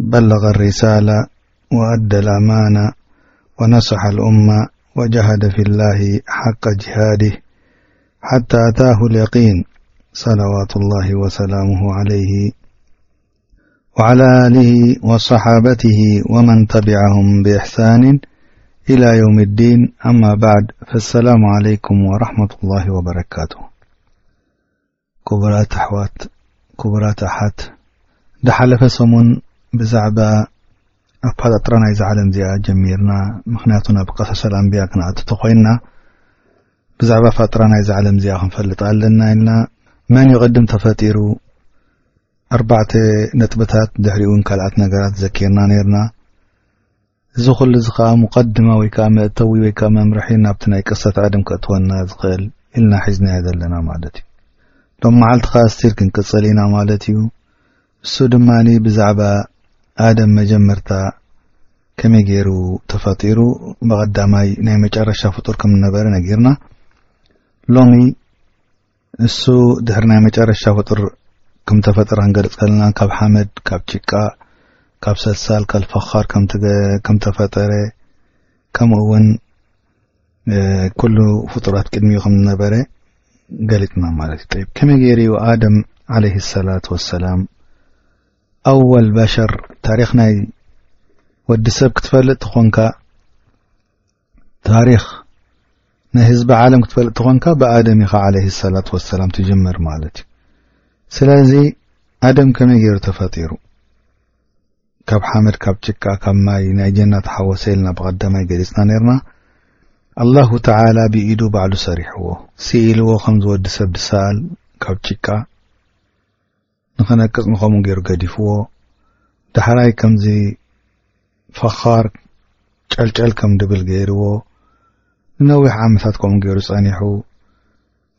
بلغ الرسالة وأدى الأمان ونصح الأم وجهد في الله حق جهاده حتى أتاه اليقين صلوات الله وسلامه عليه وعلى آله وصحابته ومن تبعهم بإحسان إلى يوم الدين أما بعد فالسلام عليكم ورحمة الله وبركاته ክቡራት ኣሕዋት ክቡራት ኣሓት ዝሓለፈ ሰሙን ብዛዕባ ኣፋጣጥራ ናይ ዝዓለም እዚኣ ጀሚርና ምክንያቱ ናብ ቀሰሰል ኣንቢያ ክንኣት ተኮይንና ብዛዕባ ፋጥራ ናይ ዝዓለም እዚኣ ክንፈልጥ ኣለና ኢልና መን ይቅድም ተፈጢሩ ኣርባዕተ ነጥብታት ድሕሪኡን ካልኣት ነገራት ዘኪርና ነርና እዚ ኩሉ እዚ ከኣ ሙቀድማ ወይ ከኣ መእተዊ ወይ ከኣ መምርሒ ናብቲ ናይ ቅሰት ዓድም ከእትወና ዝክእል ኢልና ሒዝናዮ ዘለና ማለት እዩ። ሎም መዓልቲ ከኣ ስቲል ክንቅጽል ኢና ማለት እዩ። እሱ ድማ ብዛዕባ ኣደም መጀመርታ ከመይ ገይሩ ተፈጢሩ ብቀዳማይ ናይ መጨረሻ ፍጡር ከም ዝነበረ ነጊርና ሎሚ እሱ ድሕሪ ናይ መጨረሻ ፍጡር ከም ተፈጠረ ክንገልጸልና ካብ ሓመድ ካብ ጭቃ ካብ ሰልሳል ካብ ፈኻር ከም ተፈጠረ ከምኡ እውን ኩሉ ፍጡራት ቅድሚኡ ከም ዝነበረ ገሊጽና ማለት እዩ ጠይብ ከመይ ገይሩ ዩ ኣደም ዓለይህ ሰላት ወሰላም ኣወል በሸር ታሪኽ ናይ ወዲ ሰብ ክትፈልጥ ትኾንካ ታሪኽ ናይ ህዝቢ ዓለም ክትፈልጥ ተኾንካ ብኣደም ኢኻ ዓለይሂ ሰላት ወሰላም ትጅምር ማለት እዩ ስለዚ ኣደም ከመይ ገይሩ ተፈጢሩ ካብ ሓመድ ካብ ጭቃ ካብ ማይ ናይ ጀና ተሓወሰ ኢልና ብቐዳማይ ገሊጽና ነርና ኣላሁ ተዓላ ብኢዱ ባዕሉ ሰሪሕዎ ስኢልዎ ከም ዝወዲ ሰብ ድሰኣል ካብ ጭቃ ንክነቅጽ ንከምኡ ገይሩ ገዲፍዎ ዳሕራይ ከምዚ ፈኻር ጨልጨል ከም ድብል ገይርዎ ንነዊሕ ዓመታት ከምኡ ገይሩ ጸኒሑ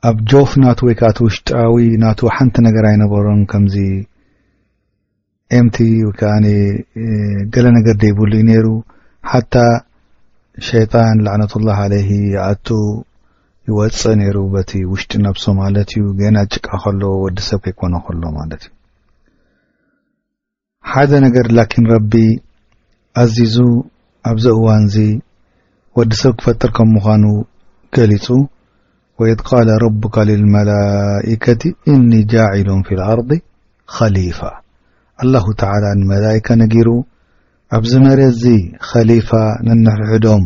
ኣብ ጆፍ ናቱ ወይ ከዓቲ ውሽጣዊ ናቱ ሓንቲ ነገር ኣይነበሮን ከምዚ ኤምቲ ወይ ከዓ ገለ ነገር ደይብሉ እዩ ነይሩ ሓታ ሸይጣን ላዕነቱላህ ዓለይሂ ይኣቱ ይወጽእ ነይሩ በቲ ውሽጢ ነብሶ ማለት እዩ ገና ጭቃ ከለዎ ወዲ ሰብ ከይኮነ ከሎ ማለት እዩ ሓደ ነገር ላኪን ረቢ ኣዚዙ ኣብዚ እዋንዚ ወዲ ሰብ ክፈጥር ከም ምዃኑ ገሊጹ ወኢድ ቃለ ረቡካ ልልመላኢከቲ እኒ ጃዒሉን ፊ ልኣርض ኸሊፋ ኣላሁ ተዓላ ንመላይካ ነጊሩ ኣብዚ መሬት እዚ ኸሊፋ ነንሕሕዶም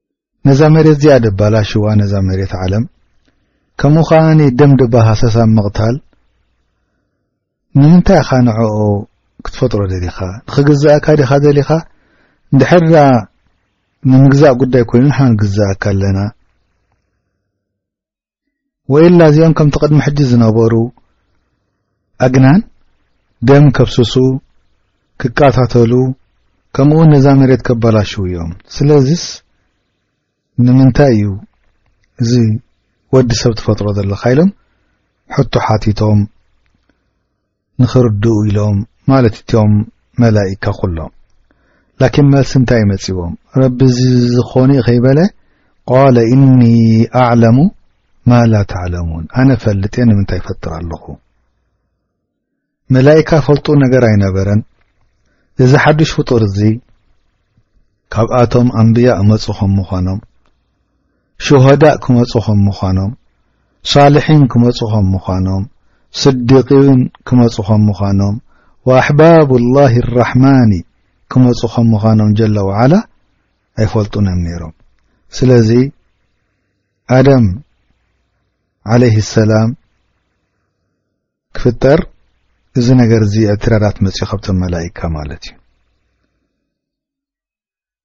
ነዛ መሬት እዚኣ ደባላሽዋ ነዛ መሬት ዓለም ከምኡ ከኣ ደም ደባ ሃሰሳ ምቕታል ንምንታይ ኢኻ ንዕኦ ክትፈጥሮ ደሊኻ ንኽግዛእካ ዲኻ ደሊኻ ንድሕርዳ ንምግዛእ ጉዳይ ኮይኑ ንሓ ንግዛእካ ኣለና ወኢላ እዚኦም ከምቲ ቅድሚ ሕጂ ዝነበሩ ኣግናን ደም ከፍስሱ ክቃታተሉ ከምኡ ውን ነዛ መሬት ከበላሽው እዮም ስለዚስ ንምንታይ እዩ እዚ ወዲ ሰብ ትፈጥሮ ዘለካ ኢሎም ሕቶ ሓቲቶም ንኽርድኡ ኢሎም ማለት እቶም መላኢካ ኩሎም ላኪን መልሲ እንታይ መጺዎም ረቢ እዚ ዝኾኑ ዩ ከይበለ ቃለ እኒ ኣዕለሙ ማ ላ ተዕለሙን ኣነ ፈልጥ እየ ንምንታይ ይፈጥር ኣለኹ መላኢካ ፈልጡ ነገር ኣይነበረን እዚ ሓዱሽ ፍጡር እዚ ካብኣቶም ኣንብያ እመፁ ከም ምዃኖም ሹሀዳእ ክመጹ ከም ምዃኖም፣ ሷልሒን ክመጹ ከም ምዃኖም፣ ስዲቂን ክመጹ ከም ምዃኖም፣ ወኣሕባቡ ላሂ ኣራሕማኒ ክመጹ ከም ምዃኖም ጀለ ወዓላ ኣይፈልጡን እዮም ነይሮም። ስለዚ ኣደም ዓለይሂ ሰላም ክፍጠር እዚ ነገር እዚ እዕትራዳት መጺኡ ካብቶም መላኢካ ማለት እዩ።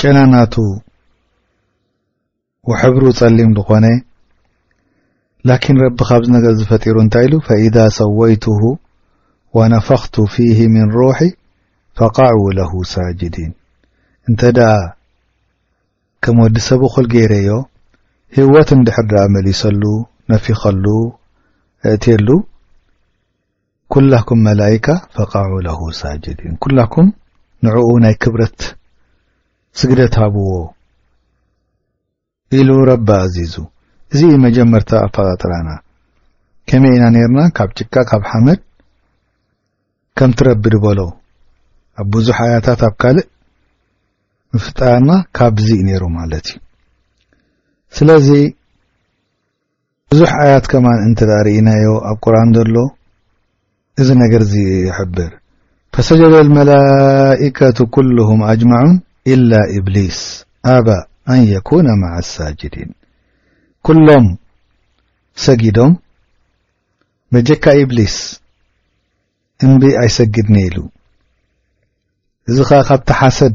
ጨና ናቱ ወሕብሩ ጸሊም ዝኾነ ላኪን ረቢ ካብዚ ነገር እዚ ፈጢሩ እንታይ ኢሉ ፈኢዛ ሰወይቱሁ ወነፈኽቱ ፊሂ ምን ሩሒ ፈቃዑ ለሁ ሳጅዲን እንተ ደኣ ከም ወዲ ሰብ እኹል ገይረዮ ህወት እንድሕር ደኣ መሊሰሉ ነፊኸሉ እእትየሉ ኩላኩም መላኢካ ፈቃዑ ለሁ ሳጅዲን ኩላኩም ንዕኡ ናይ ክብረት ስግደት ሃብዎ ኢሉ ረቢ ኣዚዙ እዚ መጀመርታ ኣፈጣጥራና ከመይ ኢና ነርና ካብ ጭቃ ካብ ሓመድ ከምቲ ረቢ ድበሎ ኣብ ብዙሕ ኣያታት ኣብ ካልእ ምፍጣርና ካብዚ ነይሩ ማለት እዩ ስለዚ ብዙሕ ኣያት ከማን እንተ ርኢናዮ ኣብ ቁርን ዘሎ እዚ ነገር እዚ ይሕብር ፈሰጀደ ልመላኢከቱ ኩሉሁም ኣጅማዑን ኢላ ኢብሊስ ኣባ ኣን የኩነ ማዓ ኣሳጅዲን ኩሎም ሰጊዶም በጀካ ኢብሊስ እምቢ ኣይሰግድኒ ኢሉ እዚ ኸዓ ካብቲ ሓሰድ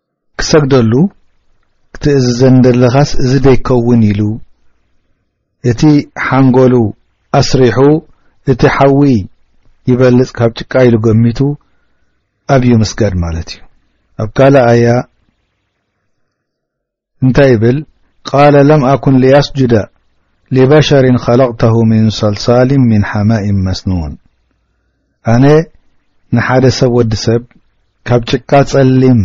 ክሰግደሉ ክትእዝዘኒ ደለኻስ እዚ ደይከውን ኢሉ እቲ ሓንጎሉ ኣስሪሑ እቲ ሓዊ ይበልጽ ካብ ጭቃ ኢሉ ገሚቱ ኣብዩ ምስጋድ ማለት እዩ ኣብ ካልእ ኣያ እንታይ ይብል ቃለ ለም ኣኩን ሊኣስጁደ ሊበሸርን ኸለቅተሁ ምን ሰልሳልን ምን ሓማእን መስኑን ኣነ ንሓደ ሰብ ወዲ ሰብ ካብ ጭቃ ጸሊም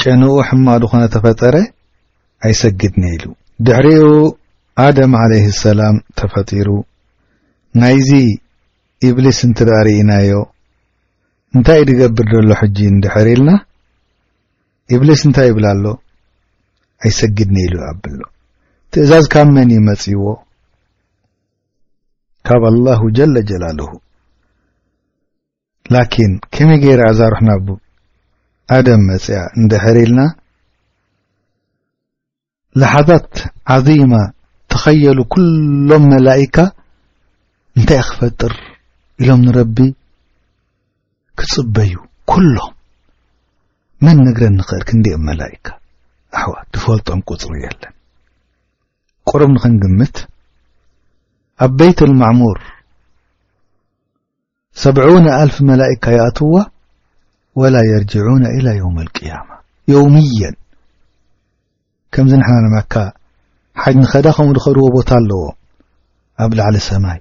ጨንኡ ሕማቅ ድኾነ ተፈጠረ ኣይሰግድኒ ኢሉ ድሕሪኡ ኣደም ዓለይህ ሰላም ተፈጢሩ ናይዚ ኢብሊስ እንትደኣ ርኢናዮ እንታይ እዩ ድገብር ዘሎ ሕጂ እንድሕር ኢልና ኢብሊስ እንታይ ይብል ኣሎ ኣይሰግድኒ ኢሉ ኣብሎ ትእዛዝ ካብ መን እዩ መጺዎ ካብ ኣላሁ ጀለ ጀላሉሁ ላኪን ከመይ ገይራ እዛ ሩሕ ናብ ኣደም መፅኣ እንድሕር ኢልና ላሓዛት ዓዚማ ተኸየሉ ኩሎም መላኢካ እንታይ ክፈጥር ኢሎም ንረቢ ክፅበዩ ኩሎም መን ነግረን ንኽእል ክንዲኦም መላኢካ ኣሕዋ ትፈልጦም ቁፅሪ የለን ቁሩብ ንኽንግምት ኣብ በይት ልማዕሙር ሰብዑነ ኣልፍ መላእካ ይኣትዋ ወላ የርጅዑነ ኢላ የውም ልቅያማ የውምየን ከምዚ ንሕና ንመካ ሓጅ ንኸዳ ከምኡ ዝኸድዎ ቦታ ኣለዎ ኣብ ላዕሊ ሰማይ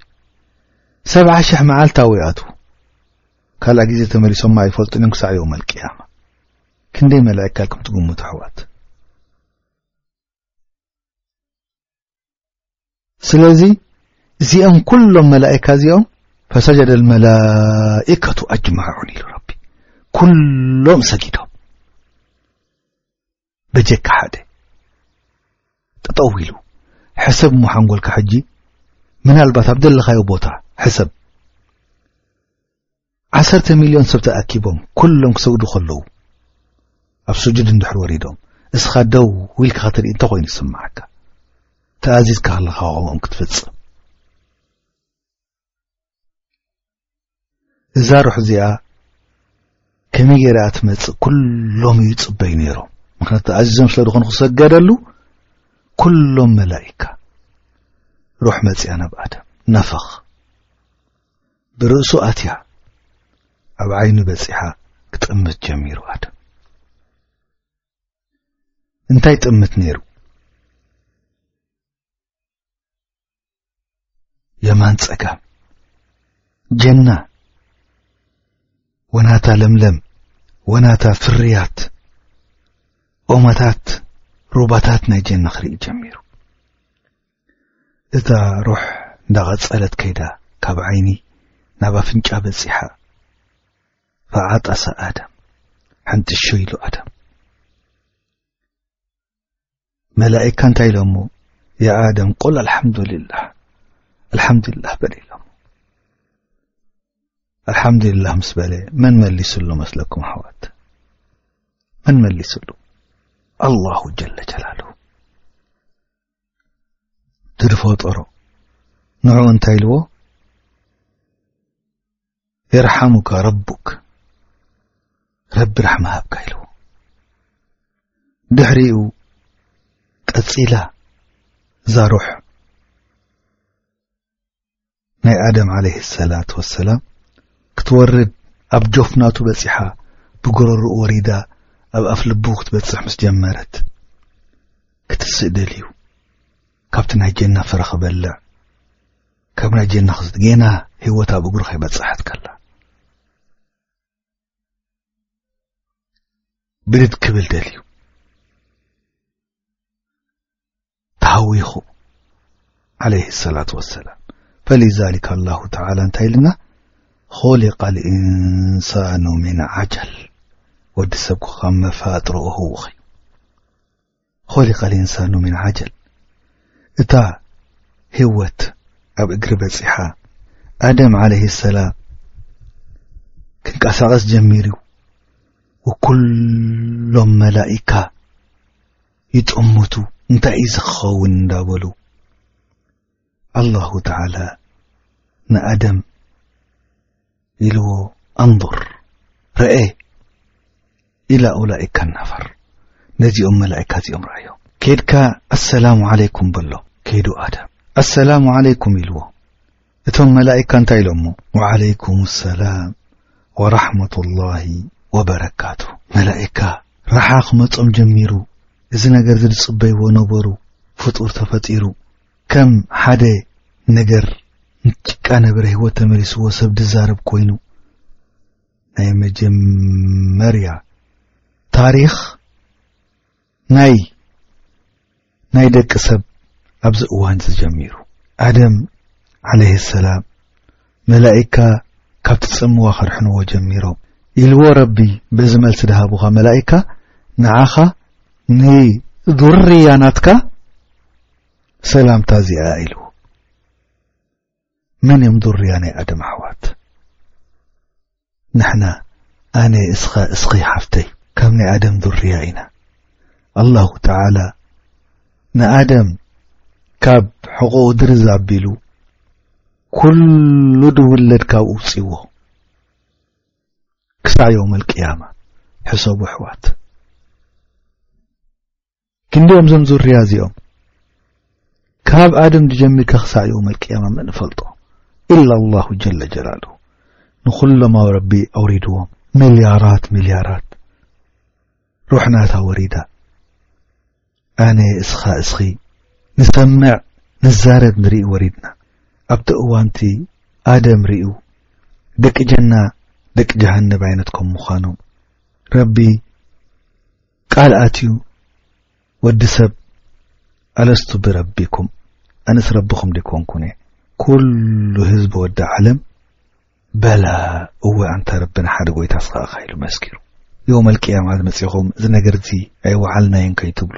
ሰብዓ ሽሕ መዓልታዊ ኣቱ ካልኣ ግዜ ተመሊሶማ ኣይፈልጡን እዮም ክሳዕ ዮም ኣልቅያማ ክንደይ መላእካ ኢልኩም ትግምቱ ኣሕዋት ስለዚ እዚኦም ኩሎም መላእካ እዚኦም ፈሰጀደ መላእከቱ ኣጅማዑን ኢሉ ረቢ ኩሎም ሰጊዶም በጀካ ሓደ ጠጠው ኢሉ ሕሰብ እሞ ሓንጎልካ ሕጂ ምናልባት ኣብ ዘለኻዮ ቦታ ሕሰብ ዓሰርተ ሚልዮን ሰብ ተኣኪቦም ኩሎም ክሰግዱ ከለዉ ኣብ ስጁድ እንድሕር ወሪዶም እስኻ ደው ዊልካ ክትርኢ እንተ ኮይኑ ይስምዓካ ተኣዚዝካ ከለኻ ከምኦም ክትፍጽም እዛ ሩሕ እዚኣ ከመይ ገይራ ትመጽእ ኩሎም እዩ ጽበዩ ነይሮም ምክንያቱ ተኣዚዞም ስለ ዝኾኑ ክሰገደሉ ኩሎም መላኢካ ሩሕ መጽያ ናብ ኣደም ነፈኽ ብርእሱ ኣትያ ኣብ ዓይኑ በጺሓ ክጥምት ጀሚሩ ኣደም እንታይ ጥምት ነይሩ የማን ጸጋም ጀና ወናታ ለምለም ወናታ ፍርያት ኦማታት ሩባታት ናይ ጀና ክርኢ ጀሚሩ እታ ሩሕ እንዳቐጸለት ከይዳ ካብ ዓይኒ ናብ ኣፍንጫ በጺሓ ፈዓጣሰ ኣዳም ሕንትሾ ኢሉ ኣዳም መላእካ እንታይ ኢሎሞ የኣደም ቁል ኣልሓምዱሊላህ ኣልሓምዱሊላህ በል ኢሎሞ ኣልሓምዱሊላህ ምስ በለ መን መሊሱሉ መስለኩም ኣሕዋት መን መሊሱሉ ኣላሁ ጀለ ጀላሉ ድድፈጠሮ ንዑ እንታይ ኢልዎ የርሓሙካ ረቡክ ረቢ ራሕማ ሃብካ ኢልዎ ድሕሪኡ ቀጺላ እዛ ሩሕ ናይ ኣደም ዓለይሂ ሰላት ወሰላም ክትወርድ ኣብ ጆፍ ናቱ በጺሓ ብጎረርኡ ወሪዳ ኣብ ኣፍ ልቡ ክትበጽሕ ምስ ጀመረት ክትስእ ደልዩ ካብቲ ናይ ጀና ፍረ ክበልዕ ካብ ናይ ጀና ክስት ጌና ህይወት ኣብ እግሩ ከይበጽሐት ከላ ብድድ ክብል ደልዩ ተሃዊኹ ዓለይሂ ሰላት ወሰላም ፈሊዛሊካ ኣላሁ ተዓላ እንታይ ኢልና ኹሊቀ ልኢንሳኑ ምን ዓጀል ወዲ ሰብ ካብ መፋጥርኡ ህውኺ ኹሊቀ ልኢንሳኑ ምን ዓጀል እታ ህይወት ኣብ እግሪ በፂሓ ኣደም ዓለይሂ ሰላም ክንቀሳቐስ ጀሚሩ ኩሎም መላኢካ ይጠመቱ እንታይ ኢዚ ክኸውን እንዳበሉ ኣላሁ ተዓላ ንኣደም ኢልዎ ኣንظር ረኤ ኢላ ኡላኢካ ናፈር ነዚኦም መላእካ እዚኦም ረኣዮ ኬድካ ኣሰላሙ ዓለይኩም በሎ ከይዱ ኣደም ኣሰላሙ ዓለይኩም ኢልዎ እቶም መላኢካ እንታይ ኢሎሞ ወዓለይኩም ሰላም ወራሕመቱላሂ ወበረካቱ መላኢካ ረሓ ክመጾም ጀሚሩ እዚ ነገር እዚ ዝጽበይዎ ነበሩ ፍጡር ተፈጢሩ ከም ሓደ ነገር ንጭቃ ነበረ ህይወት ተመሊስዎ ሰብ ድዛረብ ኮይኑ ናይ መጀመርያ ታሪኽ ናይ ናይ ደቂ ሰብ ኣብዚ እዋንዚ ጀሚሩ ኣደም ዓለይሂ ሰላም መላኢካ ካብቲ ጽምዋ ከድሕንዎ ጀሚሮም ኢልዎ ረቢ በዚ መልሲ ድሃቡካ መላኢካ ንዓኻ ንዙርያ ናትካ ሰላምታ እዚኣ ኢልዎ መን እዮም ዱርያ ናይ ኣደም ኣሕዋት ንሕና ኣነ እስኻ እስኺ ሓፍተይ ካብ ናይ ኣደም ዱርያ ኢና ኣላሁ ተዓላ ንኣደም ካብ ሕቑኡ ድርዝ ኣቢሉ ኩሉ ድውለድ ካብ ውፅዎ ክሳዕ ዮም ኣልቅያማ ሕሰቡ ኣሕዋት ክንዲኦም ዞም ዙርያ እዚኦም ካብ ኣድም ድጀሚርካ ክሳዕ ዮም ኣልቅያማ መን እፈልጦ ኢላ ላሁ ጀለ ጀላሉ ንኹሎም ኣብ ረቢ ኣውሪድዎም ሚልያራት ሚልያራት ሩሕናታ ወሪዳ ኣነ እስኻ እስኺ ንሰምዕ ንዛረብ ንርኢ ወሪድና ኣብቲ እዋንቲ ኣደም ርዩ ደቂ ጀና ደቂ ጀሃንብ ኣይነትኮም ምዃኖም ረቢ ቃል ኣትዩ ወዲ ሰብ ኣለስቱ ብረቢኩም ኣነስ ረብኹም ደይኮንኩን'የ ኩሉ ህዝቢ ወዲ ዓለም በላ እወ ኣንታ ረብና ሓደ ጎይታ ስኻ ኢኻ ኢሉ መስኪሩ ዮመል ቅያማ መጺኹም እዚ ነገር'ዚ ኣይወዓልናዮን ከይትብሉ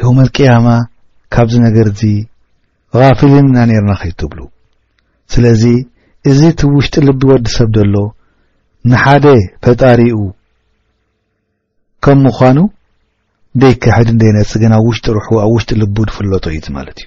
የውመል ቅያማ ካብዚ ነገርዚ ቓፊሊን ኢና ኔርና ከይትብሉ። ስለዚ እዚ እቲ ውሽጢ ልቢ ወዲ ሰብ ዘሎ ንሓደ ፈጣሪኡ ከም ምዃኑ ደይክሕድን ደይነጽግን ኣብ ውሽጢ ርሑ ኣብ ውሽጢ ልቡ ዝፍለጦ እዩ ማለት እዩ።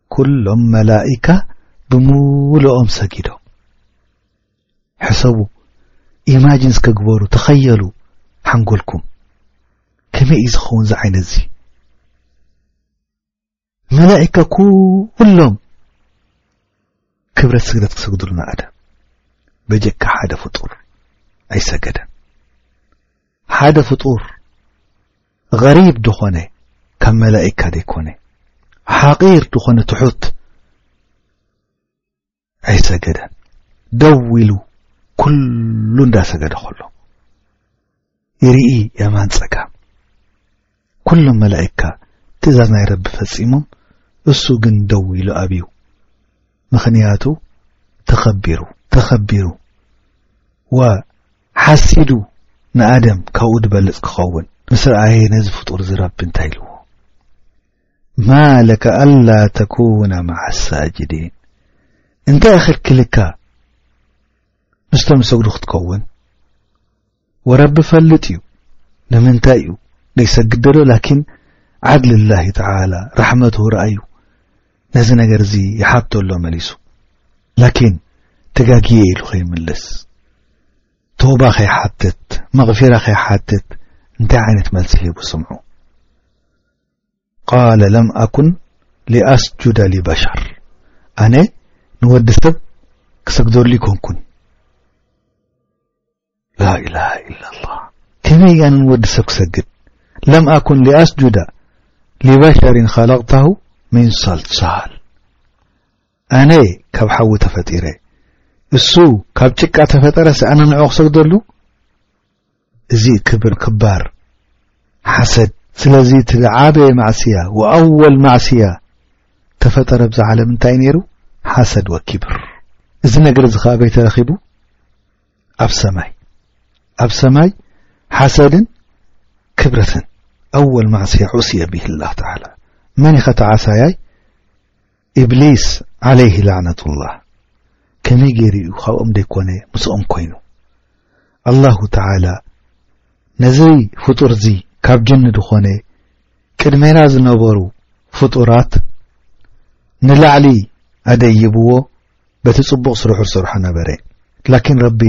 ኩሎም መላኢካ ብምሉኦም ሰጊዶም። ሕሰቡ ኢማጂን እስከ ግበሩ ተኸየሉ ሓንጎልኩም ከመይ እዩ ዝኸውን እዚ ዓይነት እዚ መላኢካ ኩሎም ክብረት ስግደት ክሰግዱልና ኣደ በጀካ ሓደ ፍጡር ኣይሰገደን ሓደ ፍጡር غሪብ ድኾነ ካብ መላእካ ዘይኮነ ሓቂር ድኾነ ትሑት ኣይሰገደን ደው ኢሉ ኩሉ እንዳሰገደ ከሎ ይርኢ የማን ጸጋም ኩሎም መላእካ ትእዛዝ ናይ ረቢ ፈጺሞም እሱ ግን ደው ኢሉ ኣብዩ ምኽንያቱ ተኸቢሩ ተኸቢሩ ወ ሓሲዱ ንኣደም ካብኡ ድበልጽ ክኸውን ምስ ረኣየ ነዚ ፍጡር ዝረቢ እንታይ ኢልዎ ማ ለከ ኣላ ተኩነ መዓ ሳጅዲን እንታይ ኣኸልክልካ ምስቶም ዝሰግዱ ክትከውን ወረቢ ፈልጥ እዩ ንምንታይ እዩ ደይሰግደዶ ላኪን ዓድል ላሂ ተዓላ ራሕመቱ ረኣዩ ነዚ ነገር እዚ ይሓቶ ኣሎ መሊሱ ላኪን ተጋጊየ ኢሉ ከይምልስ ተውባ ከይሓትት መቕፊራ ከይሓትት እንታይ ዓይነት መልሲ ሂቡ ስምዑ ቃለ ለም ኣኩን ሊኣስጁደ ሊበሸር ኣነ ንወዲ ሰብ ክሰግደሉ ይኮንኩን ላኢላሃ ኢላላ ከመይ እያ ንወዲ ሰብ ክሰግድ ለም ኣኩን ሊኣስጁዳ ሊበሸሪን ኸለቕታሁ ሚን ሰልሳል ኣነ ካብ ሓዊ ተፈጢረ እሱ ካብ ጭቃ ተፈጠረ ሰኣነ ንዑ ክሰግደሉ እዚ ክብር ክባር ሓሰድ ስለዚ ትዓበየ ማዕስያ ወኣወል ማዕስያ ተፈጠረ ብዛ ዓለም እንታይ ነይሩ ሓሰድ ወኪብር እዚ ነገር እዚ ከኣበይ ተረኺቡ ኣብ ሰማይ ኣብ ሰማይ ሓሰድን ክብረትን ኣወል ማዕስያ ዑስየ ብላ ተላ መን ኢኸ ተዓሳያይ እብሊስ ዓለይህ ላዕነትላህ ከመይ ገይሩ እዩ ካብኦም ደይኮነ ምስኦም ኮይኑ ኣላሁ ተላ ነዚ ፍጡር እዚ ካብ ጅኒ ድኾነ ቅድሜና ዝነበሩ ፍጡራት ንላዕሊ ኣደይብዎ በቲ ጽቡቕ ስርሑ ዝሰርሖ ነበረ ላኪን ረቢ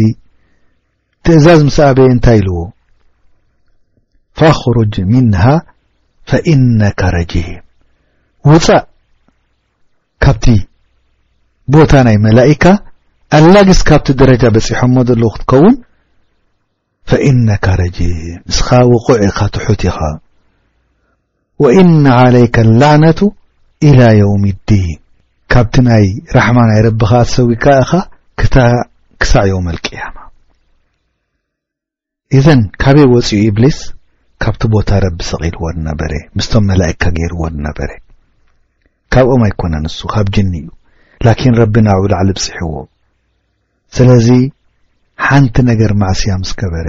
ትእዛዝ ምስ ኣበየ እንታይ ኢልዎ ፋክሩጅ ምንሃ ፈኢነካ ረጂም ውፃእ ካብቲ ቦታ ናይ መላእካ ኣላግስ ካብቲ ደረጃ በፂሖሞ ዘለዉ ክትከውን ፈኢነካ ረጂም እስኻ ውቑዕ ኢኻ ትሑት ኢኻ ወኢነ ዓለይከ ላዕነቱ ኢላ የውሚ ዲን ካብቲ ናይ ራሕማ ናይ ረቢ ከኣ ተሰዊካ እኻ ክሳዕ የውም ኣልቅያማ እዘን ካበይ ወፅኡ ኢብሊስ ካብቲ ቦታ ረቢ ሰቒልዎ ነበረ ምስቶም መላእካ ገይርዎ ነበረ ካብኦም ኣይኮነ ንሱ ካብ ጅኒ እዩ ላኪን ረቢ ናብኡ ላዕሊ ብፅሕዎ ስለዚ ሓንቲ ነገር ማእስያ ምስ ገበረ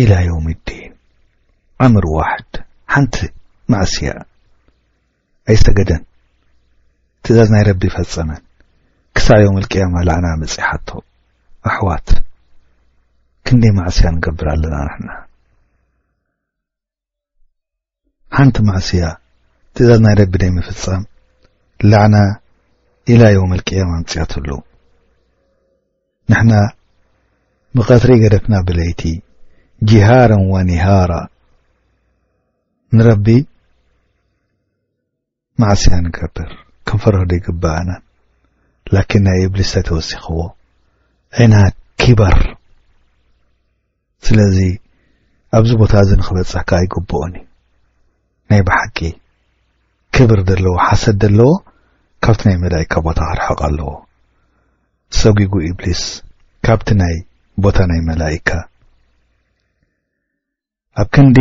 ኢላ ዮም ዲን ዓምር ዋሕድ ሓንቲ ማዕስያ ኣይሰገደን ትእዛዝ ናይ ረቢ ፈጸመን ክሳዕ ዮም ልቅያማ ላዕና መጺሓቶ ኣሕዋት ክንደይ ማዕስያ ንገብር ኣለና ንሕና ሓንቲ ማዕስያ ትእዛዝ ናይ ረቢ ደይ ምፍጻም ላዕና ኢላ ዮም ኣልቅያማ ኣምጽኣት ኣሉ ንሕና ብቐትሪ ገደፍና ብለይቲ ጅሃራ ወኒሃራ ንረቢ መዓስ ኢና ንገብር ክንፈርሆ ደይግበኣና ላኪን ናይ እብሊስ ታይ ተወሲኽዎ ዒናት ኪበር ስለዚ ኣብዚ ቦታ እዚ ንክበጽሕ ከኣ ይግብኦን እዩ ናይ ብሓቂ ክብር ዘለዎ ሓሰድ ዘለዎ ካብቲ ናይ መላይካ ቦታ ክርሕቕ ኣለዎ ሰጒጉ ኢብሊስ ካብቲ ናይ ቦታ ናይ መላይካ ኣብ ክንዲ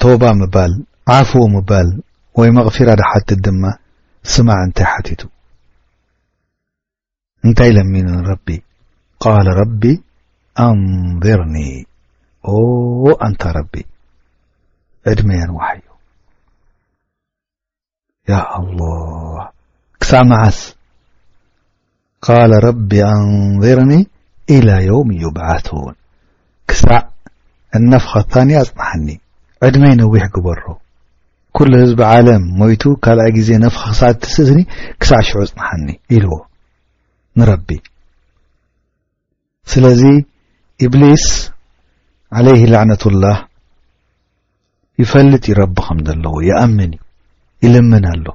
ቶባ ምባል፣ ዓፍው ምባል ወይ መቕፊራ ድሓትት ድማ ስማዕ እንታይ ሓቲቱ እንታይ ለሚኑ ንረቢ ቃለ ረቢ ኣንዝርኒ ኦኣንታ ረቢ ዕድመ የንዋሓዮ። ኣላ ክሳዕ መዓስ ቃል ረቢ ኣንርኒ ኢላ የውም ዩብዓን ክሳዕ እነፍኻታኒ ኣፅናሓኒ ዕድመይ ነዊሕ ግበሮ ኩሉ ህዝቢ ዓለም ሞይቱ ካልኣይ ግዜ ነፍኻ ክሳዕ ትስእትኒ ክሳዕ ሽዑ ፅናሓኒ ኢልዎ ንረቢ ስለዚ ኢብሊስ ዓለይሂ ላዕነቱላህ ይፈልጥ እዩ ረቢ ከም ዘለዎ ይኣምን እዩ ይልምን ኣሎ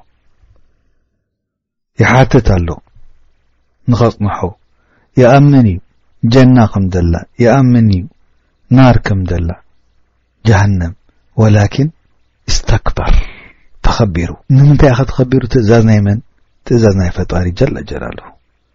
ይሓትት ኣሎ ንኸጽንሖ ይኣምን እዩ ጀና ከም ዘላ ይኣምን እዩ ናር ከም ዘላ ጀሃነም ወላኪን እስተክበር ተኸቢሩ ንምንታይ ኸ ተኸቢሩ ትእዛዝ ናይ መን ትእዛዝ ናይ ፈጣሪ ጀላ ጀላሉ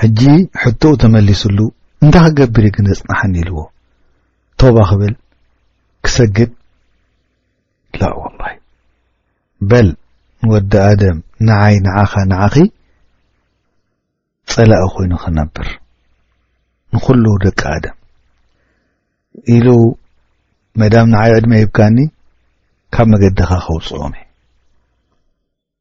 ሕጂ ሕቶኡ ተመሊስሉ እንታይ ክገብር እዩ ግን ዘጽናሓኒ ኢልዎ ቶባ ክብል ክሰግድ ላ ወላሂ በል ንወዲ ኣደም ንዓይ ንዓኻ ንዓኺ ጸላኢ ኮይኑ ክነብር ንኹሉ ደቂ ኣደም ኢሉ መዳም ንዓይ ዕድመ ይብካኒ ካብ መገድኻ ከውጽኦም እየ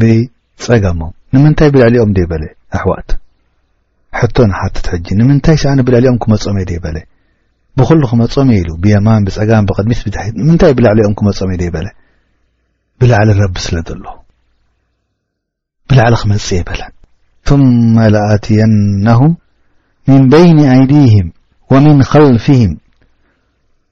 ብጸጋሞም ንምንታይ ብልዕሊኦም ደይበለ ኣሕዋት ሕቶ ንሓትት ሕጂ ንምንታይ ሻኣነ ብልዕሊኦም ክመጾም እየ ደይበለ ብኹሉ ክመጾም እየ ኢሉ ብየማን ብጸጋም ብቕድሚት ብድሕሪት ንምንታይ ብልዕሊኦም ክመጾም እየ ደይበለ ብላዕሊ ረቢ ስለ ዘሎ ብላዕሊ ክመጽእ የበለን ثመ ለኣትየናሁም ምን በይኒ ኣይዲህም ወምን ኸልፍህም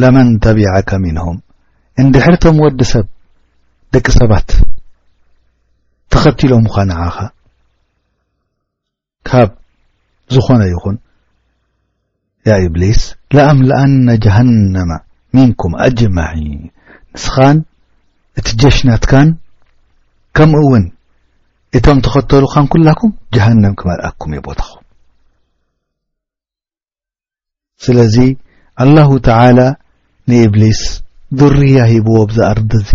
ለመን ተቢዐከ ምንሁም እንድሕር ቶም ወዲ ሰብ ደቂ ሰባት ተኸቲሎም ዃ ንዓኻ ካብ ዝኾነ ይኹን ያ እብሊስ ለኣምልኣነ ጀሃነማ ምንኩም ኣጅማዒ ንስኻን እቲ ጀሽናትካን ከምኡ እውን እቶም ተኸተሉኻን ኩላኩም ጀሃንም ክመልኣኩም እየ ቦታኹም ስለዚ ኣላሁ ተላ ንእብሊስ ዙርያ ሂብዎ ብዛ ኣርዲ እዚ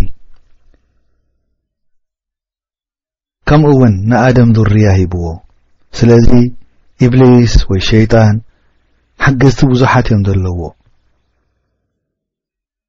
ከምኡ እውን ንኣደም ዙርያ ሂብዎ ስለዚ እብሊስ ወይ ሸይጣን ሓገዝቲ ብዙሓት እዮም ዘለዎ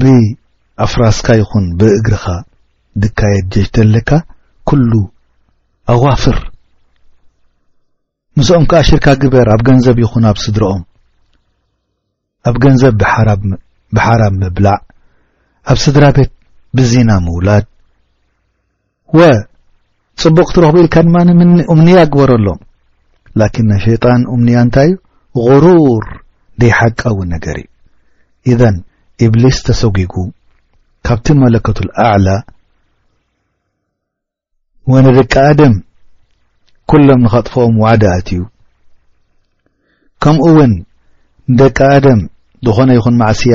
ብኣፍራስካ ይኹን ብእግርኻ ድካየድ ጀጅተለካ ኩሉ ኣዋፍር ምስኦም ከኣ ሽርካ ግበር ኣብ ገንዘብ ይኹን ኣብ ስድርኦም ኣብ ገንዘብ ብሓራብ ምብላዕ ኣብ ስድራ ቤት ብዚና ምውላድ ወ ጽቡቕ ክትረኽቡ ኢልካ ድማ እምንያ ግበረሎም ላኪን ናይ ሸይጣን እምንያ እንታይ እዩ غሩር ደይሓቃዊ ነገር እዩ ኢዘን ኢብሊስ ተሰጒጉ ካብቲ መለከቱ ኣዕላ ወንደቂ ኣደም ኩሎም ንኸጥፍኦም ዋዕዳ ኣትዩ ከምኡ እውን ንደቂ ኣደም ዝኾነ ይኹን ማዕስያ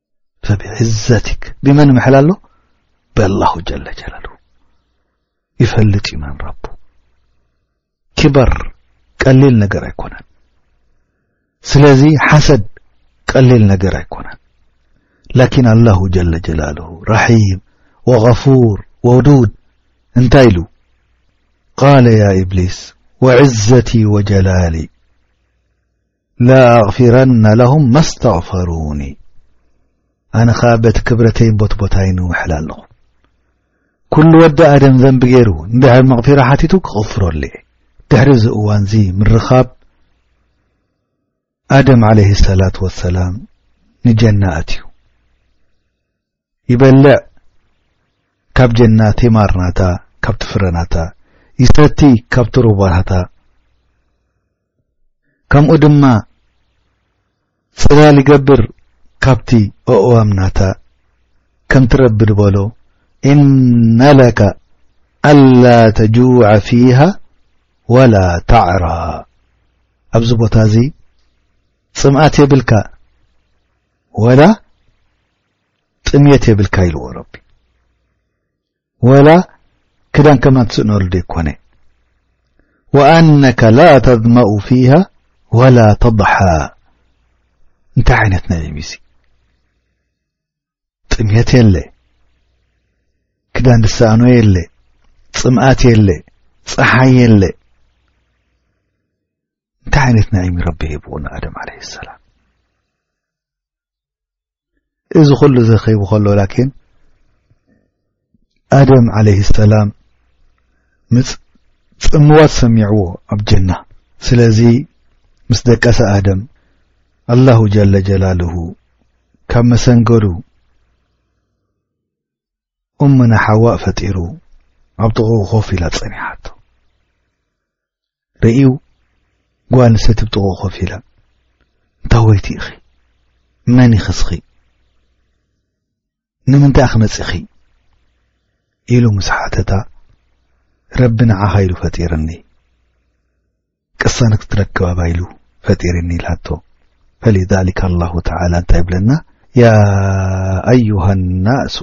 ፈብዕዘቲክ ብመን ምሕል ኣሎ ብኣላሁ ጀለ ጀላሉ ይፈልጥ እዩ መን ረቡ ክበር ቀሊል ነገር ኣይኮነን ስለዚ ሓሰድ ቀሊል ነገር ኣይኮነን ላኪን ኣላሁ ጀለ ጀላሉ ራሒም ወغፉር ወውዱድ እንታይ ኢሉ ቃለ ያ ኢብሊስ ወዕዘቲ ወጀላሊ ላኣغፊረነ ለሁም መስተغፈሩኒ ኣነ ከኣ በቲ ክብረተይን ቦት ቦታይን ውሕል ኣለኹ ኩሉ ወዲ ኣደም ዘንቢ ገይሩ ንድሕሪ መቕፊራ ሓቲቱ ክቕፍረሉ እየ ድሕሪ እዚ እዋን እዚ ምርኻብ ኣደም ዓለይህ ሰላት ወሰላም ንጀና ኣትዩ ይበልዕ ካብ ጀናቲ ማር ናታ ካብቲ ፍረ ናታ ይሰቲ ካብቲ ሩባ ናታ ከምኡ ድማ ጽላል ይገብር ካብቲ ኣእዋም ናታ ከምቲ ረቢ ድበሎ ኢነ ለካ ኣላ ተጁዐ ፊሃ ወላ ተዕራ ኣብዚ ቦታ እዚ ጽምኣት የብልካ ወላ ጥምየት የብልካ ኢልዎ ረቢ ወላ ክዳን ከማን ትስእነሉ ደይኮነ ወኣነከ ላ ተዝመኡ ፊሃ ወላ ተضሓ እንታይ ዓይነት ናይ ቢቢሲ ጥምየት የለ ክዳን ድሰኣኖ የለ ፅምኣት የለ ፀሓይ የለ እንታይ ዓይነት ናይ እሚ ረቢ ሂብዎ ንኣደም ዓለ ሰላም እዚ ኹሉ ዘከይቡ ከሎ ላኪን ኣደም ዓለይ ሰላም ምፅ ፅምዋት ሰሚዕዎ ኣብ ጀና ስለዚ ምስ ደቀሰ ኣደም ኣላሁ ጀለ ጀላልሁ ካብ መሰንገዱ እሙና ሓዋእ ፈጢሩ ኣብ ጥቕኡ ኮፍ ኢላ ጸኒሓቶ ርእዩ ጓል ንሰቲ ብ ጥቕኡ ኮፍ ኢላ እንታ ወይቲ ኢኺ መን ኢኺ ስኺ ንምንታይ ኢኺ መጺኺ ኢሉ ምስ ሓተታ ረቢ ንዓኻ ኢሉ ፈጢርኒ ቅሳነት ክትረክብ ኣባይሉ ፈጢሪኒ ኢላቶ ፈሊዛሊከ ኣላሁ ተዓላ እንታይ ይብለና ያ ኣዩሃ ናሱ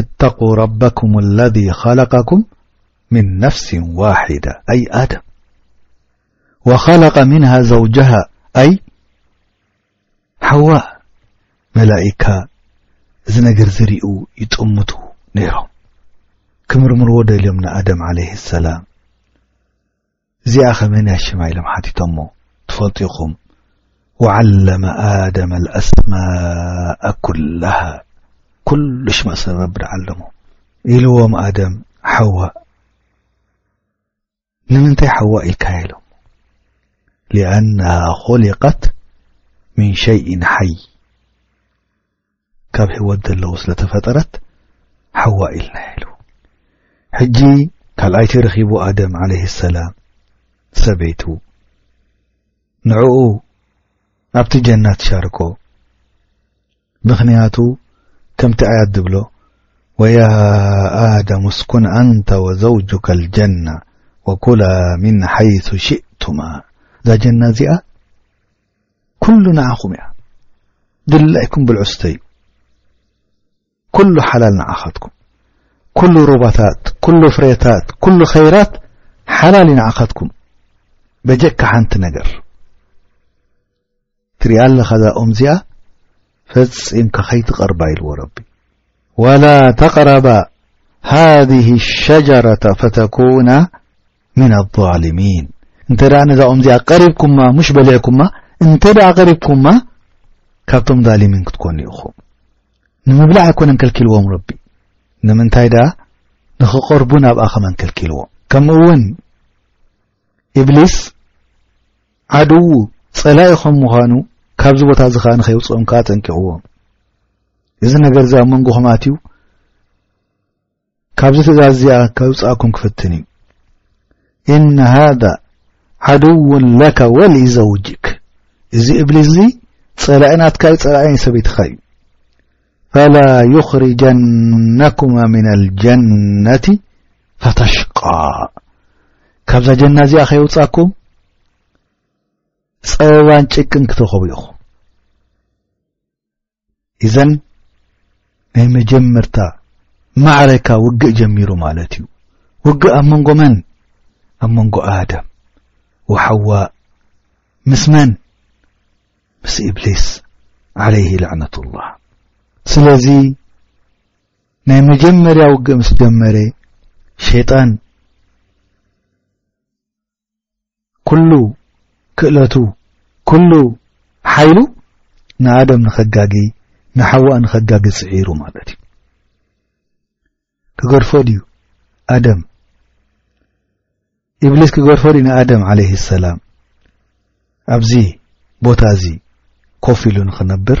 እተቁ ረበኩም ለዚ ኸለቀኩም ምን ነፍሲ ዋሒዳ ኣይ ኣደም ወኸለቀ ምንሃ ዘውጀሃ ኣይ ሓዋ መላኢካ እዚ ነገር ዝርኡ ይጥምቱ ነይሮም ክምርምርዎ ደልዮም ንኣደም ዓለይህ ሰላም እዚኣ ከመን እያ ሽማ ኢሎም ሓቲቶሞ ትፈልጡ ኢኹም ወዓለመ ኣደመ ኣስማእ ኩላሃ ኩሉ ሽማ ስለ ረቢ ንዓለሞ ኢልዎም ኣደም ሓዋ ንምንታይ ሓዋ ኢልካ ኢሎም ሊኣነሃ ኮሊቀት ምን ሸይን ሓይ ካብ ሕይወት ዘለዉ ስለ ተፈጠረት ሓዋ ኢልና ኢሉ ሕጂ ካልኣይቲ ረኺቡ ኣደም ዓለይህ ሰላም ሰበይቱ ንዕኡ ኣብቲ ጀና ትሻርኮ ምኽንያቱ ከምቲ ኣያት ዝብሎ ወያ ኣደም እስኩን ኣንተ ወዘውጁካ ልጀና ወኩላ ምን ሓይሱ ሽእቱማ እዛ ጀና እዚኣ ኩሉ ንዓኹም እያ ድላይኩም ብልዑ ስተዩ ኩሉ ሓላል ንዓኻትኩም ኩሉ ሩባታት ኩሉ ፍሬታት ኩሉ ኸይራት ሓላል እዩ ንዓኻትኩም በጀካ ሓንቲ ነገር ትሪኣ ኣለኻ እዛ ኦም እዚኣ ፈጺምካ ከይትቐርባ ኢልዎ ረቢ ዋላ ተቕረባ ሃذ ሸጀረة ፈተኩና ምና ኣظልሚን እንተ ነዛኦም እዚኣ ቀሪብኩማ ሙሽ በሊዕኩማ እንተ ቀሪብኩማ ካብቶም ዛሊሚን ክትኮኑ ኢኹም ንምብላዕ ኣይኮነን ከልኪልዎም ረቢ ንምንታይ ደኣ ንኽቐርቡ ናብኣ ኸመን ከልኪልዎም ከምኡ እውን እብሊስ ዓድዉ ጸላኢ ኸም ምዃኑ ካብዚ ቦታ እዚ ኸዓ ንኸይውፅኦም ከዓ ጠንቂቕዎም እዚ ነገር እዚ ኣብ መንጎኹም ኣትዩ ካብዚ ትእዛዝ እዚኣ ከውጽኣኩም ክፍትን እዩ እነ ሃذ ዓድውን ለከ ወሊዘውጅክ እዚ እብሊስ እዚ ጸላኢ ናትካ ዩ ጸላኢ ናይ ሰበይትኻ እዩ ፈላ ዩኽሪጀነኩማ ምና ልጀነቲ ፈተሽቃ ካብዛ ጀና እዚኣ ከየውጻኩም ጸበባን ጭቅን ክትረኸቡ ኢኹ እዘን ናይ መጀመርታ ማዕረካ ውግእ ጀሚሩ ማለት እዩ ውግእ ኣብ መንጎ መን ኣብ መንጎ ኣደም ወሓዋ ምስ መን ምስ እብሊስ ዓለይህ ላዕነት ላህ ስለዚ ናይ መጀመርያ ውግእ ምስ ጀመረ ሸይጣን ኩሉ ክእለቱ ኩሉ ሓይሉ ንኣደም ንኸጋጊ ንሓዋእ ንኸጋጊ ጽዒሩ ማለት እዩ ክገድፎ ድዩ ኣደም ኢብሊስ ክገድፎ ድዩ ንኣደም ዓለይህ ሰላም ኣብዚ ቦታ እዚ ኮፍ ኢሉ ንኽነብር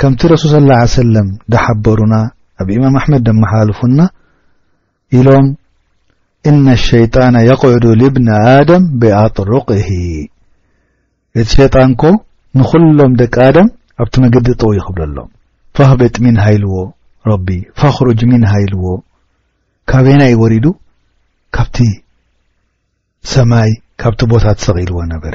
ከምቲ ረሱል ሰለላሁ ዓለይሂ ወሰለም ዝሓበሩና ኣብ ኢማም ኣሕመድ ዘመሓላልፉና ኢሎም እነ ሸይጣነ የቕዕዱ ልብኒ ኣደም ብኣጥሩቅሂ እቲ ሸይጣን ኮ ንዅሎም ደቂ ኣደም ኣብቲ መገዲ ጠው ይኽብለሎም ፋህብጥ ሚን ሃይልዎ ረቢ ፋኽሩጅ ሚን ሃይልዎ ካበይና እዩ ወሪዱ ካብቲ ሰማይ ካብቲ ቦታ ትሰቒልዎ ነበረ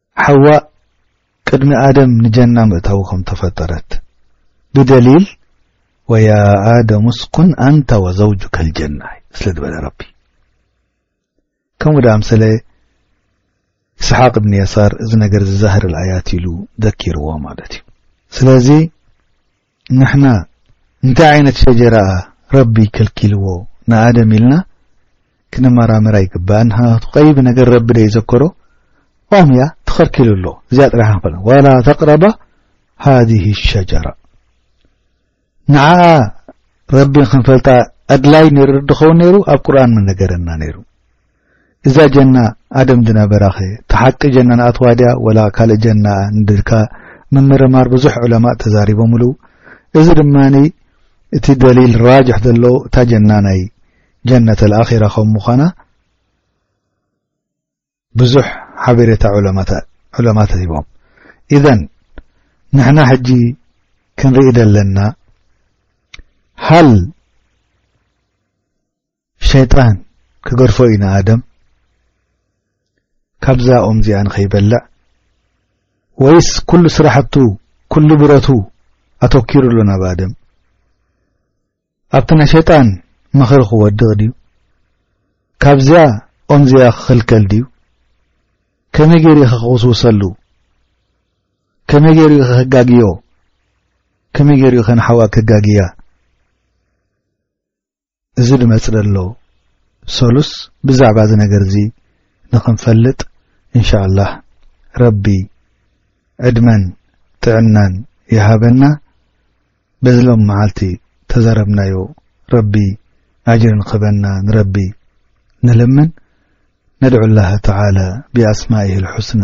ሓዋ ቅድሚ ኣደም ንጀና ምእታዉ ከም ተፈጠረት ብደሊል ወያ ኣደሙ እስኩን ኣንተ ወዘውጁከ ልጀና ስለ ዝበለ ረቢ ከምኡ ደኣ ምሰለ እስሓቅ እብኒ የሳር እዚ ነገር ዝዛህር ኣያት ኢሉ ዘኪርዎ ማለት እዩ ስለዚ ንሕና እንታይ ዓይነት ሸጀራኣ ረቢ ከልኪልዎ ንኣደም ኢልና ክንመራመር ኣይግባእን ሃቱ ቀይቢ ነገር ረቢ ደይዘከሮ ኦም እያ ተኸልኪሉ ኣሎ እዚኣ ጥራሕ ንኸለ ዋላ ተቅረባ ሃዚህ ሸጀራ ንዓኣ ረቢ ክንፈልጣ ኣድላይ ነይሩ ድኸውን ነይሩ ኣብ ቁርን ምነገረና ነይሩ እዛ ጀና ኣደም ድነበራኸ ታሓቂ ጀና ንኣትዋ ድያ ወላ ካልእ ጀና ንድልካ ምምርማር ብዙሕ ዑለማእ ተዛሪቦምሉ እዚ ድማ እቲ ደሊል ራጅሕ ዘሎ እታ ጀና ናይ ጀነተል ኣኺራ ከም ምዃና ብዙሕ ሓበሬታ ዑለማ ተሂቦም ኢዘን ንሕና ሕጂ ክንርኢ ዘለና ሃል ሸይጣን ክገርፎ እዩ ንኣደም ካብዛ ኦም እዚኣ ንኸይበልዕ ወይስ ኩሉ ስራሕቱ ኩሉ ብረቱ ኣተኪሩ ኣሎ ናብ ኣደም ኣብቲ ናይ ሸይጣን ምኽሪ ክወድቕ ድዩ ካብዛ ኦም እዚኣ ክኽልከል ድዩ ከመይ ገይሩ ዩ ኸክውስውሰሉ ከመይ ገይሩ ዩ ኸክጋግዮ ከመይ ገይሩ ዩ ኸንሓዋ ከጋግያ እዚ ድመጽ ደሎ ሰሉስ ብዛዕባ እዚ ነገር እዚ ንኽንፈልጥ እንሻላህ ረቢ ዕድመን ጥዕናን ይሃበና በዚ ሎም መዓልቲ ተዛረብናዮ ረቢ ኣጅሪ ንኽበና ንረቢ ንልምን ነድዑ ላሃ ተላ ብኣስማኢ ልሑስና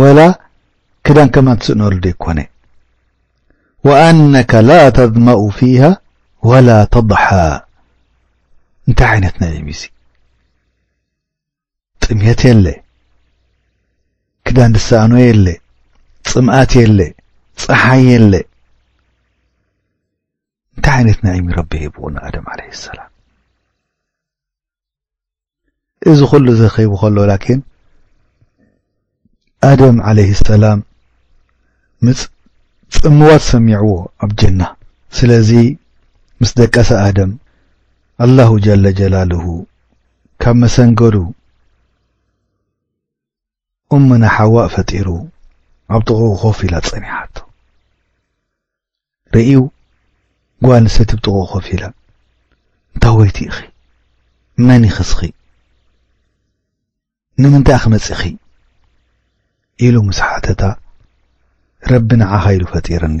ወላ ክዳን ከማን ትስእነሉ ደይኮነ ወኣነከ ላ ተዝመኡ ፊሃ ወላ ተضሓ እንታይ ዓይነት ናይ እዩዚ ጥምት የለ ክዳን ድሰኣኖ የለ ፅምኣት የለ ፀሓይ የለ እንታይ ዓይነት ናይ እዩረቢ ሂብኡ ንኣደም ለ ሰላም እዚ ኹሉ ዘከይቡ ከሎ ላኪን ኣደም ዓለይህ ሰላም ምፅ ፅምዋት ሰሚዕዎ ኣብ ጀና ስለዚ ምስ ደቀሰ ኣደም ኣላሁ ጀለ ጀላልሁ ካብ መሰንገዱ እሙና ሓዋእ ፈጢሩ ኣብ ጥቕኡ ኮፍ ኢላ ጸኒሓቶ። ርእዩ ጓል ኣንስተይቲ ብ ጥቕኡ ኮፍ ኢላ እንታወይቲ ኢኺ መን ኢኺ እስኺ ንምንታይ ኢኺ መጺኺ ኢሉ ምስ ሓተታ ረቢ ንዓኻ ኢሉ ፈጢርኒ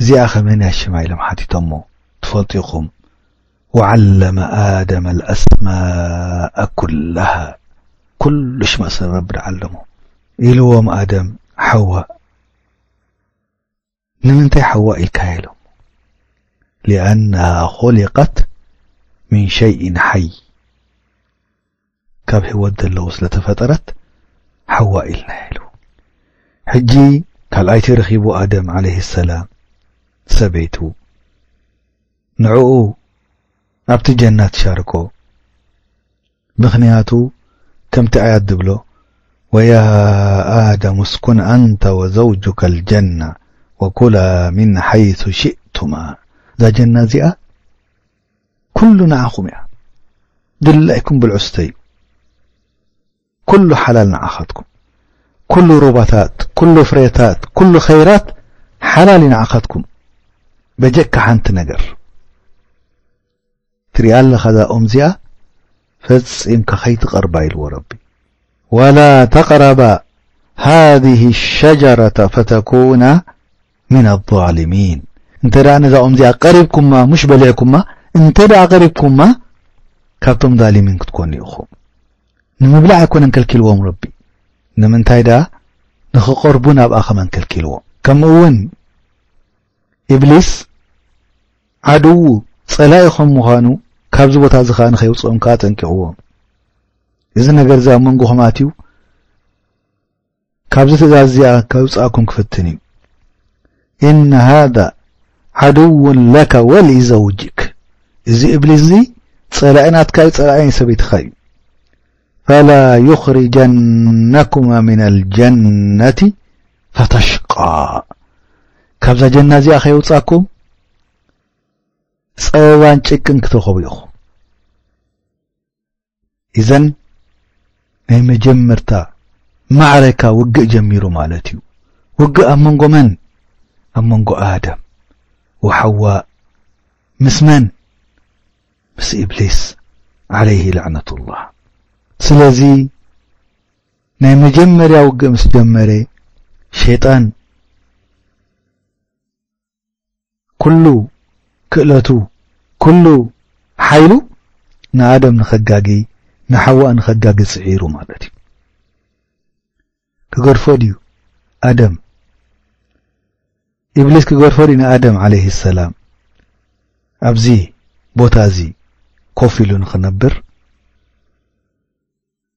እዚኣ ከ መን እያ ሽማ ኢሎም ሓቲቶሞ ትፈልጡ ኢኹም ወዓለመ ኣደመ ኣልኣስማእ ኩላሃ ኩሉ ሽማ ስም ረቢ ንዓለሞ ኢልዎም ኣደም ሓዋ ንምንታይ ሓዋ ኢልካ ኢሎም ሊኣነሃ ኹሊቀት ምን ሸይእን ሓይ ካብ ህይወት ዘለዉ ስለ ተፈጠረት ሓዋ ኢልና ኢሉ ሕጂ ካልኣይቲ ረኺቡ ኣደም ዓለይህ ሰላም ሰበይቱ ንዕኡ ኣብቲ ጀና ትሻርኮ ምኽንያቱ ከምቲ ኣያት ዝብሎ ወያ ኣደም እስኩን ኣንተ ወዘውጁካ ልጀና ወኩላ ምን ሓይሱ ሽእቱማ እዛ ጀና እዚኣ ኩሉ ንዓኹም እያ ድላይኩም ብልዑ ስተዩ ኩሉ ሓላል ንዓኻትኩም ኩሉ ሩባታት ኩሉ ፍሬታት ኩሉ ኸይራት ሓላል እዩ ንዓኻትኩም በጀካ ሓንቲ ነገር ትሪኣ ኣለኻ እዛ ኦም እዚኣ ፈጺምካ ከይትቐርባ ኢልዎ ረቢ ወላ ተቕረባ ሃذ ሸጀረة ፈተኩና ሚን ኣዛሊሚን እንተ ደኣ ነዛ ኦም እዚኣ ቀሪብኩማ ሙሽ በሊዕኩማ እንተ ደኣ ቀሪብኩማ ካብቶም ዛሊሚን ክትኮኑ ኢኹም ንምብላዕ ኣይኮነን ከልኪልዎም ረቢ ንምንታይ ደኣ ንኽቐርቡ ናብኣ ኸመን ከልኪልዎም ከምኡ እውን ኢብሊስ ዓድዉ ጸላኢ ኸም ምዃኑ ካብዚ ቦታ እዚ ኸዓ ንኸይውፅኦም ከዓ ጠንቂቕዎም እዚ ነገር እዚ ኣብ መንጎኹም ኣትዩ ካብዚ ትእዛዝ እዚኣ ከውጽኣኩም ክፍትን እዩ እነ ሃذ ዓድው ለከ ወሊዘውጅክ እዚ እብሊስ እዚ ጸላኢ ናትካ ዩ ጸላኢ ናይ ሰበይትኻ እዩ ፈላ ዩኽሪጀነኩማ ምና ልጀነቲ ፈተሽቃ ካብዛ ጀና እዚኣ ከየውጻኩም ጸበባን ጭቅን ክትረኸቡ ኢኹ እዘን ናይ መጀመርታ ማዕረካ ውግእ ጀሚሩ ማለት እዩ ውግእ ኣብ መንጎ መን ኣብ መንጎ ኣደም ወሓዋ ምስ መን ምስ እብሊስ ዓለይህ ላዕነት ላህ ስለዚ ናይ መጀመርያ ውግእ ምስ ጀመረ ሸይጣን ኩሉ ክእለቱ ኩሉ ሓይሉ ንኣደም ንኸጋጊ ንሓዋእ ንኸጋጊ ጽዒሩ ማለት እዩ። ክገድፎ ድዩ ኣደም ኢብሊስ ክገድፎ ድዩ ንኣደም ዓለይሂ ሰላም ኣብዚ ቦታ እዚ ኮፍ ኢሉ ንኽነብር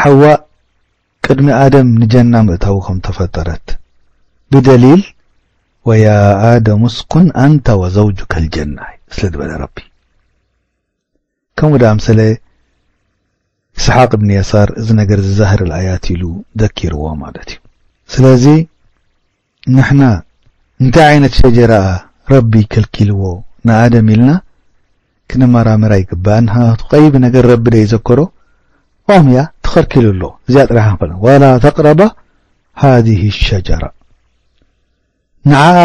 ሓዋ ቅድሚ ኣደም ንጀና ምእታዉ ከም ተፈጠረት ብደሊል ወያ ኣደሙ እስኩን ኣንተ ወዘዉጁከ ኣልጀና ስለ ዝበለ ረቢ። ከምኡ ደኣ ምሰለ ኢስሓቅ እብኒ የሳር እዚ ነገር እዚ ዛህር ኣልኣያት ኢሉ ዘኪርዎ ማለት እዩ። ስለዚ ንሕና እንታይ ዓይነት ሸጀራኣ ረቢ ከልኪልዎ ንኣደም ኢልና ክንመራመር ኣይግባእን ሃቱ ቀይቢ ነገር ረቢ ደይዘከሮ ኦም እያ ተኸልኪሉ ኣሎ እዚኣ ጥራሕ ንክል ዋላ ተቅረባ ሃዚህ ሸጀራ ንዓኣ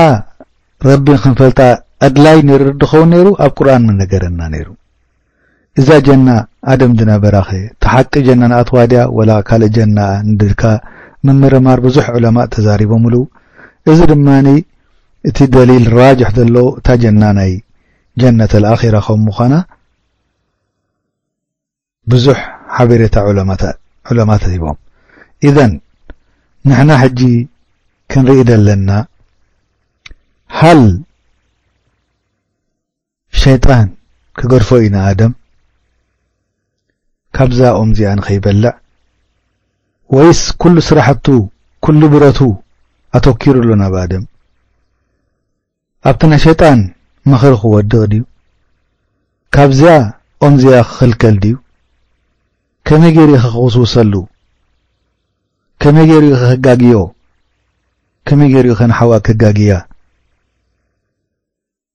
ረቢ ክንፈልጣ ኣድላይ ነርር ድኸውን ነይሩ ኣብ ቁርን ምነገረና ነይሩ እዛ ጀና ኣደም ድነበራኸ ታሓቂ ጀና ንኣትዋ ድያ ወላ ካልእ ጀና ንድልካ ምምርማር ብዙሕ ዑለማእ ተዛሪቦምሉ እዚ ድማ እቲ ደሊል ራጅሕ ዘሎ እታ ጀና ናይ ጀነተል ኣኺራ ከም ምዃና ብዙሕ ሓቤሬታ ዑለማት ሂቦም ኢዘን ንሕና ሕጂ ክንርኢ ደለና ሃል ሸይጣን ክገርፎ እዩ ንኣደም ካብዛ ኦም እዚኣ ንኸይበልዕ ወይስ ኩሉ ስራሕቱ ኩሉ ብረቱ ኣተኪሩ ኣሎ ናብ ኣደም ኣብቲ ናይ ሸይጣን ምኽሪ ክወድቕ ድዩ ካብዚያ ኦም እዚኣ ክኽልከል ድዩ ከመይ ገይሩ ኢኸ ክውስውሰሉ ከመይ ገይሩ ኢኸ ክጋግዮ ከመይ ገይሩ ኢኸ ንሓዋ ክጋግያ